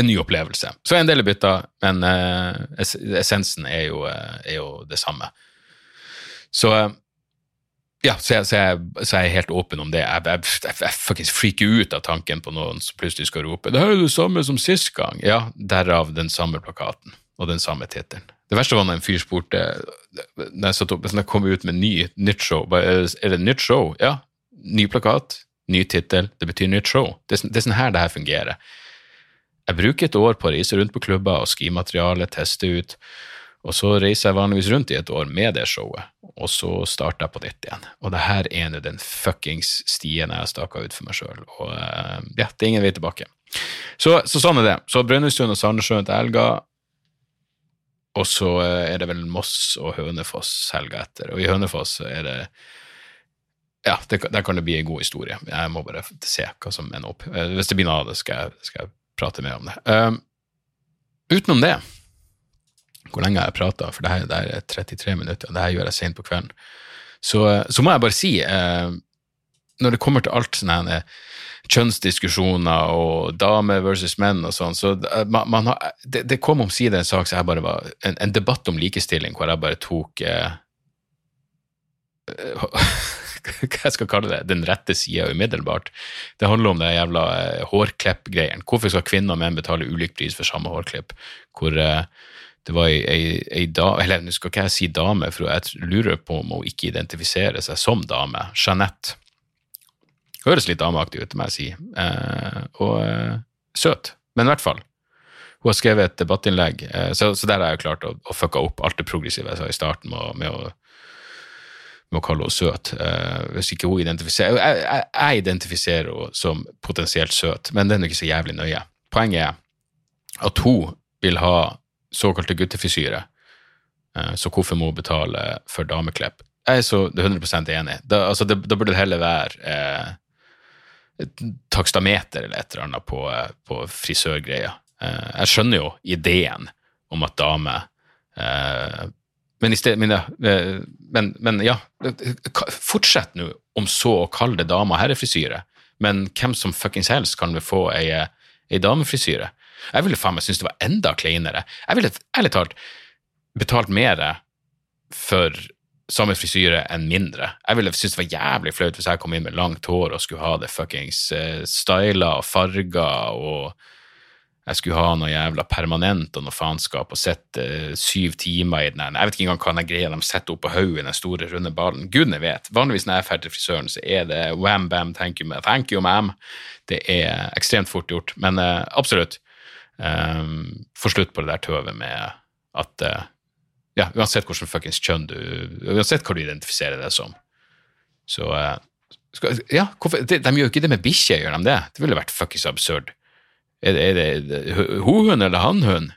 en ny opplevelse. Så en del er bytta, men eh, essensen er jo, er jo det samme. Så eh, ja, så jeg, så, jeg, så jeg er helt åpen om det. Jeg, jeg, jeg, fuckings freaker ut av tanken på noen som plutselig skal rope 'Det er jo det samme som sist gang'. Ja, derav den samme plakaten og den samme tittelen. Det verste var når en fyr spurte når jeg, satt opp, når jeg kom ut med ny, nytt show bare, er, det, nytt show? Ja. Ny plakat, ny tittel, det betyr nytt show. Det er, sånn- det er sånn her det her fungerer. Jeg bruker et år på å reise rundt på klubber og skimateriale, teste ut, og så reiser jeg vanligvis rundt i et år med det showet, og så starter jeg på nytt igjen. Og det her er nå den fuckings stien jeg har staka ut for meg sjøl, og uh, ja, det er ingen vei tilbake. Så, så sånn er det. Så Brønnøysund og Sandnessjøen til helga, og så eh, er det vel Moss og Hønefoss helga etter, og i Hønefoss er det ja, det, der kan det bli en god historie. Jeg må bare se hva som ender opp. Eh, Hvis det blir noe av det, skal jeg, skal jeg prate mer om det. Um, utenom det, hvor lenge har jeg prata? For det her, det er 33 minutter, og det her gjør jeg sent på kvelden. Så, så må jeg bare si, eh, når det kommer til alt sånne eh, kjønnsdiskusjoner og damer versus menn og sånn, så eh, man, man har, det, det kom omsider en sak som jeg bare var en, en debatt om likestilling, hvor jeg bare tok eh, hva jeg skal kalle det, den rette sida umiddelbart. Det handler om det jævla eh, hårklipp-greien. Hvorfor skal kvinner og menn betale ulik pris for samme hårklipp? Hvor eh, det var ei, dame Eller nå skal ikke jeg si dame, for jeg lurer på om hun ikke identifiserer seg som dame. Jeanette. Høres litt dameaktig ut, må jeg si. Eh, og eh, søt, men i hvert fall. Hun har skrevet et debattinnlegg, eh, så, så der har jeg klart å, å fucka opp alt det progressive jeg sa i starten med, å- med å med å kalle henne søt. Uh, hvis ikke hun identifiserer jeg, jeg, jeg identifiserer henne som potensielt søt, men det er nå ikke så jævlig nøye. Poenget er at hun vil ha såkalte guttefrisyre, eh, så hvorfor må hun betale for dameklipp? Jeg er så 100 enig. Da, altså, det, da burde det heller være eh, et takstameter eller et eller annet på, eh, på frisørgreia. Eh, jeg skjønner jo ideen om at damer eh, Men, sted, men, eh, men, men ja, fortsett nå om så å kalle det dame- og herrefrisyre, men hvem som fuckings helst kan vel få ei, ei damefrisyre? Jeg ville faen meg synes det var enda kleinere. Jeg ville ærlig talt betalt mer for samme frisyre enn mindre. Jeg ville synes det var jævlig flaut hvis jeg kom inn med langt hår og skulle ha det fuckings uh, styla og farga og jeg skulle ha noe jævla permanent og noe faenskap og sitte uh, syv timer i den. Jeg vet ikke engang hva den greia de setter opp på hodet i den store, runde ballen. Gudene vet. Vanligvis når jeg drar til frisøren, så er det wham bam, thank you, ma- thank you ma'am. Det er ekstremt fort gjort. Men uh, absolutt, um, få slutt på det der tøvet med at uh, ja, uansett hvordan fuckings kjønn du Uansett hva du identifiserer deg som. Så uh, skal, Ja, hvorfor, de, de gjør jo ikke det med bikkje, gjør de det? Det ville vært fuckings absurd. Er det, er det, ho-hund eller han-hund?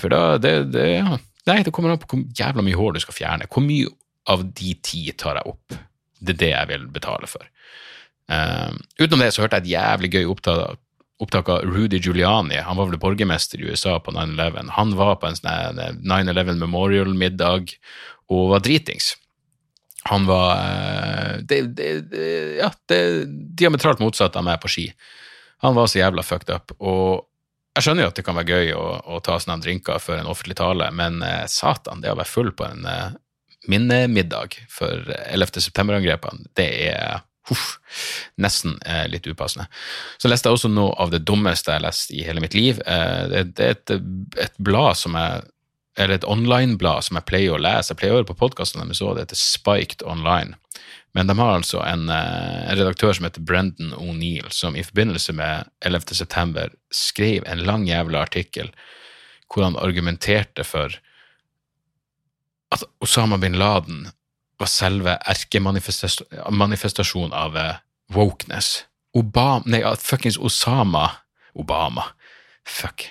For da det, det, ja. Nei, det kommer an på hvor jævla mye hår du skal fjerne. Hvor mye av de ti tar jeg opp? Det er det jeg vil betale for. Um, utenom det så hørte jeg et jævlig gøy opptak, opptak av Rudy Giuliani. Han var vel borgermester i USA på 9-11. Han var på en sånn 9-11 Memorial-middag og var dritings. Han var eh, det, det, det, Ja, det diametralt motsatt av meg på ski. Han var så jævla fucked up. Og jeg skjønner jo at det kan være gøy å, å ta sånne drinker før en offentlig tale, men eh, satan, det å være full på en eh, minnemiddag for 11. september-angrepene, det er huff, nesten eh, litt upassende. Så leste jeg også noe av det dummeste jeg har lest i hele mitt liv. Eh, det, det er et, et blad som jeg eller et online-blad som jeg pleier å lese. Jeg pleier å høre på podkasten deres òg, det heter Spiked Online. Men de har altså en, eh, en redaktør som heter Brendan O'Neill, som i forbindelse med 11. september skrev en lang jævla artikkel hvor han argumenterte for at Osama bin Laden var selve erkemanifestasjonen av eh, wokeness. Obama Nei, fuckings Osama Obama. Fuck.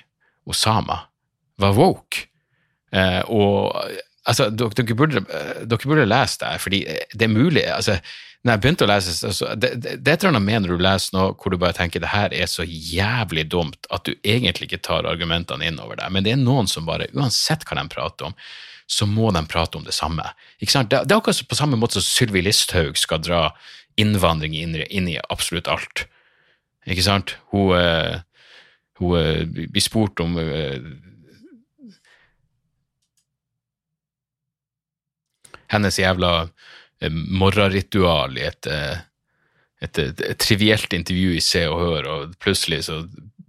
Osama var woke. Eh, og altså, dere, burde, eh, dere burde lese det, fordi det er mulig altså, når jeg begynte å lese, altså, det, det, det er et eller annet når du leser noe hvor du bare tenker det her er så jævlig dumt at du egentlig ikke tar argumentene inn over deg, men det er noen som bare, uansett hva de prater om, så må de prate om det samme. Ikke sant? Det, er akkurat på samme måte som Sylvi Listhaug skal dra innvandring inn, i- absolutt alt. Ikke sant? Hun, eh, hun eh, blir spurt om eh, hennes jævla eh, morgenritual i et, eh, et, et, et trivielt intervju i Se og Hør, og plutselig så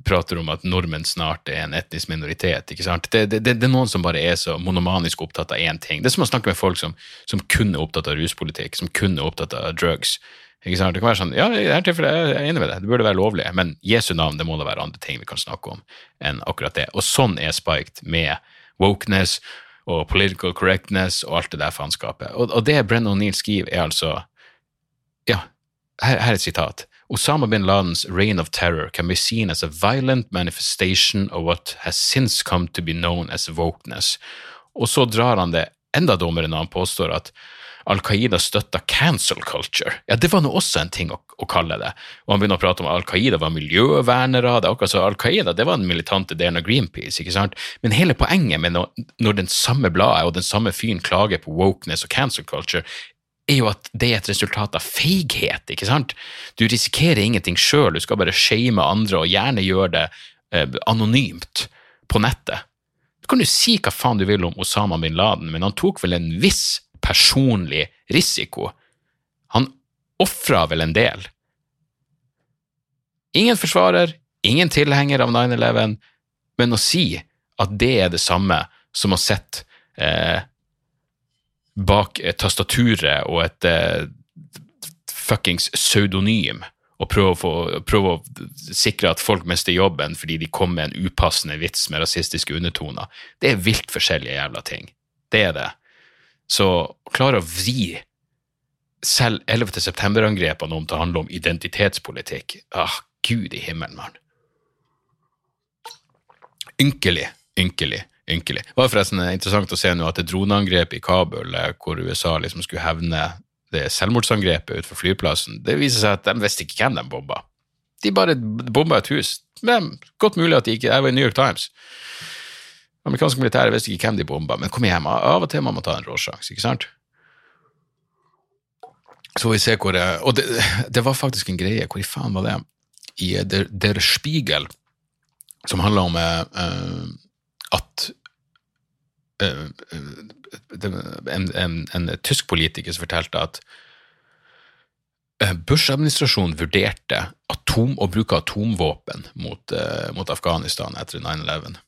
prater om at nordmenn snart er en etnisk minoritet. ikke sant? Det, det, det, det er noen som bare er så monomanisk opptatt av én ting. Det er som å snakke med folk som, som kun er opptatt av ruspolitikk, som kun er opptatt av drugs. Ikke sant? Det kan være sånn, ja, i dette tilfellet er jeg enig med deg, det burde være lovlig, men Jesu navn, det må da være andre ting vi kan snakke om enn akkurat det. Og sånn er Spiked med wokeness og political correctness og alt det der faenskapet. Og, og det Brennan O'Neill skriver, er altså Ja, her, her er et sitat. Osama bin Ladens reign of terror can be seen as a violent manifestation of what has since come to be known as wokeness. Og så drar han det enda dummere når han påstår at Al Qaida støtta cancel culture. Ja, det var nå også en ting å, å kalle det. Og han begynner å prate om Al Qaida var miljøvernere. Det er akkurat så Al Qaida det var den militante delen av Greenpeace. ikke sant? Men hele poenget med når, når den samme bladet og den samme fyren klager på wokeness og cancel culture, er jo at det er et resultat av feighet, ikke sant? Du risikerer ingenting sjøl, du skal bare shame andre, og gjerne gjøre det eh, anonymt på nettet. Du kan jo si hva faen du vil om Osama bin Laden, men han tok vel en viss personlig risiko. Han ofra vel en del. Ingen forsvarer, ingen tilhenger av 9-11, men å si at det er det samme som å sitte eh, bak et tastaturet og et eh, fuckings pseudonym og prøve å, få, prøve å sikre at folk mister jobben fordi de kom med en upassende vits med rasistiske undertoner. Det er vilt forskjellige jævla ting. Det er det. Så klare å vri selv 11. september-angrepene om til å handle om identitetspolitikk ah, Gud i himmelen, mann. Ynkelig, ynkelig, ynkelig. Det var forresten interessant å se nå at det droneangrepet i Kabul, eh, hvor USA liksom skulle hevne det selvmordsangrepet utenfor flyplassen, det viser seg at de visste ikke hvem de bomba. De bare bomba et hus. Men godt mulig at de ikke Jeg var i New York Times. Amerikanske militære visste ikke hvem de bomba, men kom hjem, av og til må man ta en råsjanse, ikke sant? Så vi se hvor det Og det, det, var faktisk en greie. Hvor i faen var det? I Der, Der Spiegel, som handler om uh, at en, en, en, tysk politiker som fortalte at Bush-administrasjonen vurderte atom, å bruke atomvåpen mot, mot Afghanistan etter 9-11.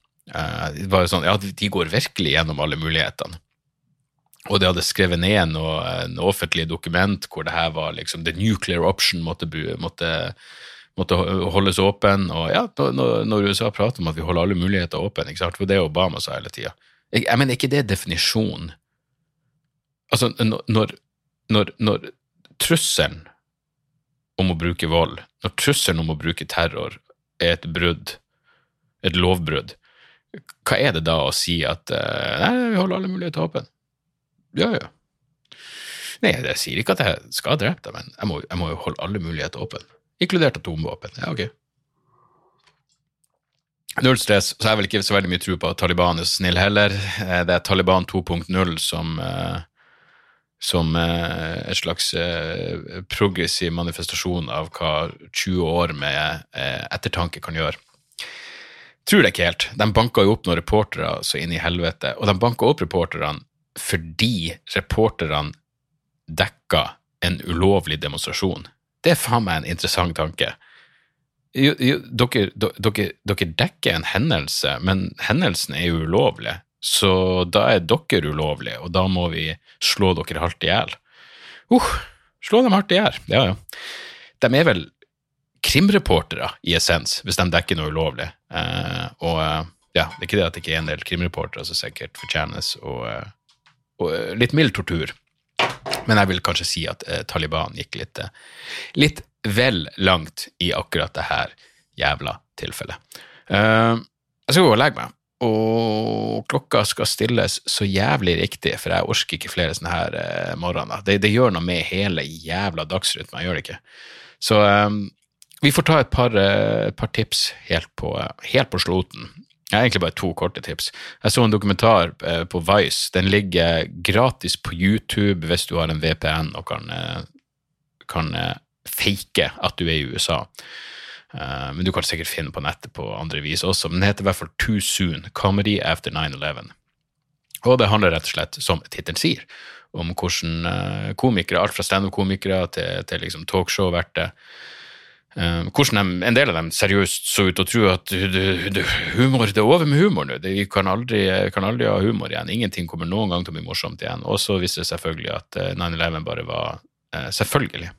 det var jo sånn, ja, De går virkelig gjennom alle mulighetene. Og de hadde skrevet ned noe, noe offentlig dokument hvor det her var liksom the nuclear option måtte, måtte, måtte holdes åpen. Og ja, når, USA prater om at vi holder alle muligheter åpne, ikke sant, for det Obama sa hele tida. Jeg, jeg mener, ikke det er definisjonen Altså, når, når, når trusselen om å bruke vold, når trusselen om å bruke terror er et brudd, et lovbrudd, hva er det da å si at uh, nei, vi holder alle muligheter åpne? Ja, ja. Nei, jeg sier ikke at jeg skal drepe deg, men jeg må, jeg må jo holde alle muligheter åpne. Inkludert atomvåpen. Ja, ok. Null stress, så jeg har vel ikke så veldig mye tro på at Taliban er snill heller. Eh, det er Taliban 2.0 som, eh, som eh, et slags progressiv manifestasjon av hva 20 år med ettertanke kan gjøre. Tror det ikke helt. De banka jo opp noen reportere så inn i helvete, og de banka opp reporterne fordi reporterne dekka en ulovlig demonstrasjon. Det er faen meg en interessant tanke. Jo, jo, dere, dere, dere, dekker en hendelse, men hendelsen er jo ulovlig, så da er dere ulovlige, og da må vi slå dere hardt i hjel. Uh, slå dem hardt i hjel, ja ja. De er vel krimreportere i essens, hvis de dekker noe ulovlig. Eh, og eh, ja, det er ikke det at det ikke er en del krimreportere som sikkert fortjenes og, eh, og litt mild tortur. Men jeg vil kanskje si at eh, Taliban gikk litt, eh, litt vel langt i akkurat det her jævla tilfellet. Uh, jeg skal gå og legge meg, og klokka skal stilles så jævlig riktig, for jeg orker ikke flere sånne her uh, morgener. Det, det, gjør noe med hele jævla dagsrytmen, gjør det ikke? Så um, vi får ta et par, uh, par tips helt på, helt på sloten. Jeg har egentlig bare to korte tips. Jeg så en dokumentar eh, på Vice. Den ligger gratis på YouTube hvis du har en VPN og kan, eh, kan eh, fake at du er i USA. Men du kan sikkert finne på nettet på andre vis også. Men den heter i hvert fall Too Soon, Comedy After 9-11. Og det handler rett og slett, som tittelen sier, om hvordan komikere, alt fra standup-komikere til, til liksom talkshow-verter, hvordan de, en del av dem seriøst så ut og tro at humor, det er over med humor nå. Vi kan aldri, kan aldri, ha humor igjen. Ingenting kommer noen gang til å bli morsomt igjen. Og så viste det selvfølgelig at 9-11 eh, bare var uh, selvfølgelig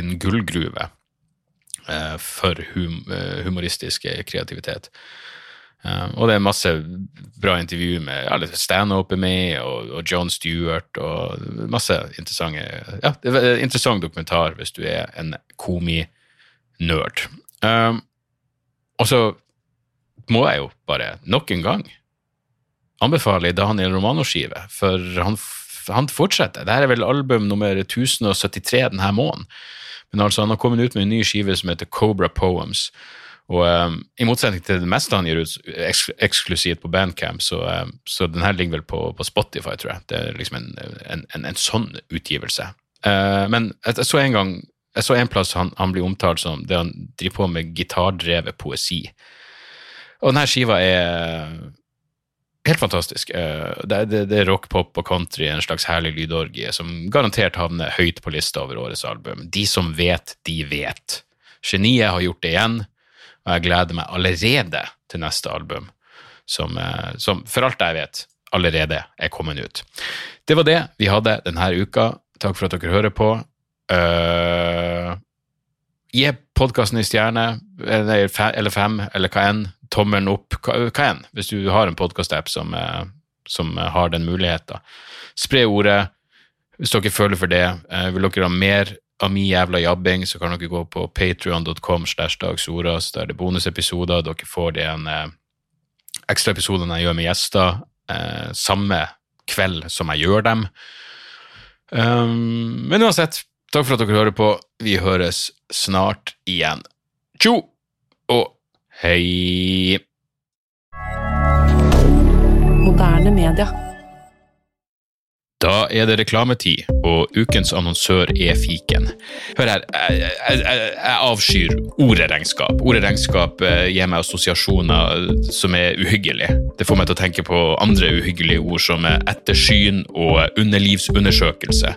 en gullgruve for hum, humoristisk kreativitet. og det er masse bra intervju med alle standup med, og, og, John Stewart, og masse interessante Ja, det er interessant dokumentar hvis du er en komi nerd. Um, og så må jeg jo bare nok en gang anbefale Daniel Romano-skive, for han, han, fortsetter. Dette er vel album nummer 1073 denne måneden. Men altså, han har kommet ut med en ny skive som heter Cobra Poems. Og um, I motsetning til det meste han gir ut eks eksklusivt på Bandcamp, så, um, så den her ligger vel på, på, Spotify, tror jeg. Det er liksom en, en, en, en sånn utgivelse. Uh, men jeg så en gang jeg så en plass han, han blir omtalt som det han driver på med gitardrevet poesi. Og denne skiva er helt fantastisk. Eh, det, det, det er rock, pop og country, en slags herlig lydorgie som garantert havner høyt på lista over årets album. De som vet, de vet. Geniet har gjort det igjen, og jeg gleder meg allerede til neste album, som, eh, som for alt jeg vet, allerede er kommet ut. Det var det vi hadde denne uka. Takk for at dere hører på. Uh, gi podkasten en stjerne, eller fem, eller hva enn. Tommelen opp, hva enn, hvis du har en podkast-app som, uh, som, har den muligheten. Spre ordet hvis dere føler for det. Uh, vil dere ha mer av min jævla jabbing, så kan dere gå på patrion.com slash dagsordas. Der det er bonusepisoder. Dere får det en uh, ekstraepisode jeg gjør med gjester, samme kveld som jeg gjør dem. Um, men uansett, Takk for at dere hører på. Vi høres snart igjen. Tjo og hei! Moderne media. Da er det reklametid, og ukens annonsør er fiken. Hør her, jeg, jeg, jeg, avskyr ordet regnskap. Ordet regnskap eh, gir meg assosiasjoner som er uhyggelige. Det får meg til å tenke på andre uhyggelige ord som ettersyn og underlivsundersøkelse.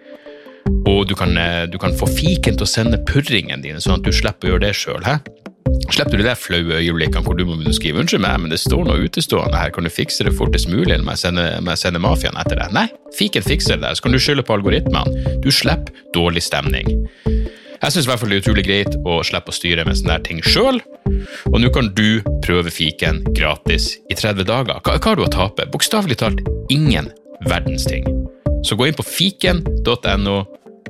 Og du kan, eh, du kan få fiken til å sende purringene dine, sånn at du slipper å gjøre det sjøl. Slipper du de flaue øyeblikkene hvor du må skrive 'unnskyld meg, men det står noe utestående her, kan du fikse det fortest mulig', må jeg sende, må sende mafiaen etter deg? Nei, fiken fikser det, så kan du skylde på algoritmene. Du slipper dårlig stemning. Jeg syns det er utrolig greit å slippe å styre med sånne ting sjøl, og nå kan du prøve fiken gratis i 30 dager. Hva, hva har du å tape? Bokstavelig talt ingen verdens ting. Så gå inn på fiken.no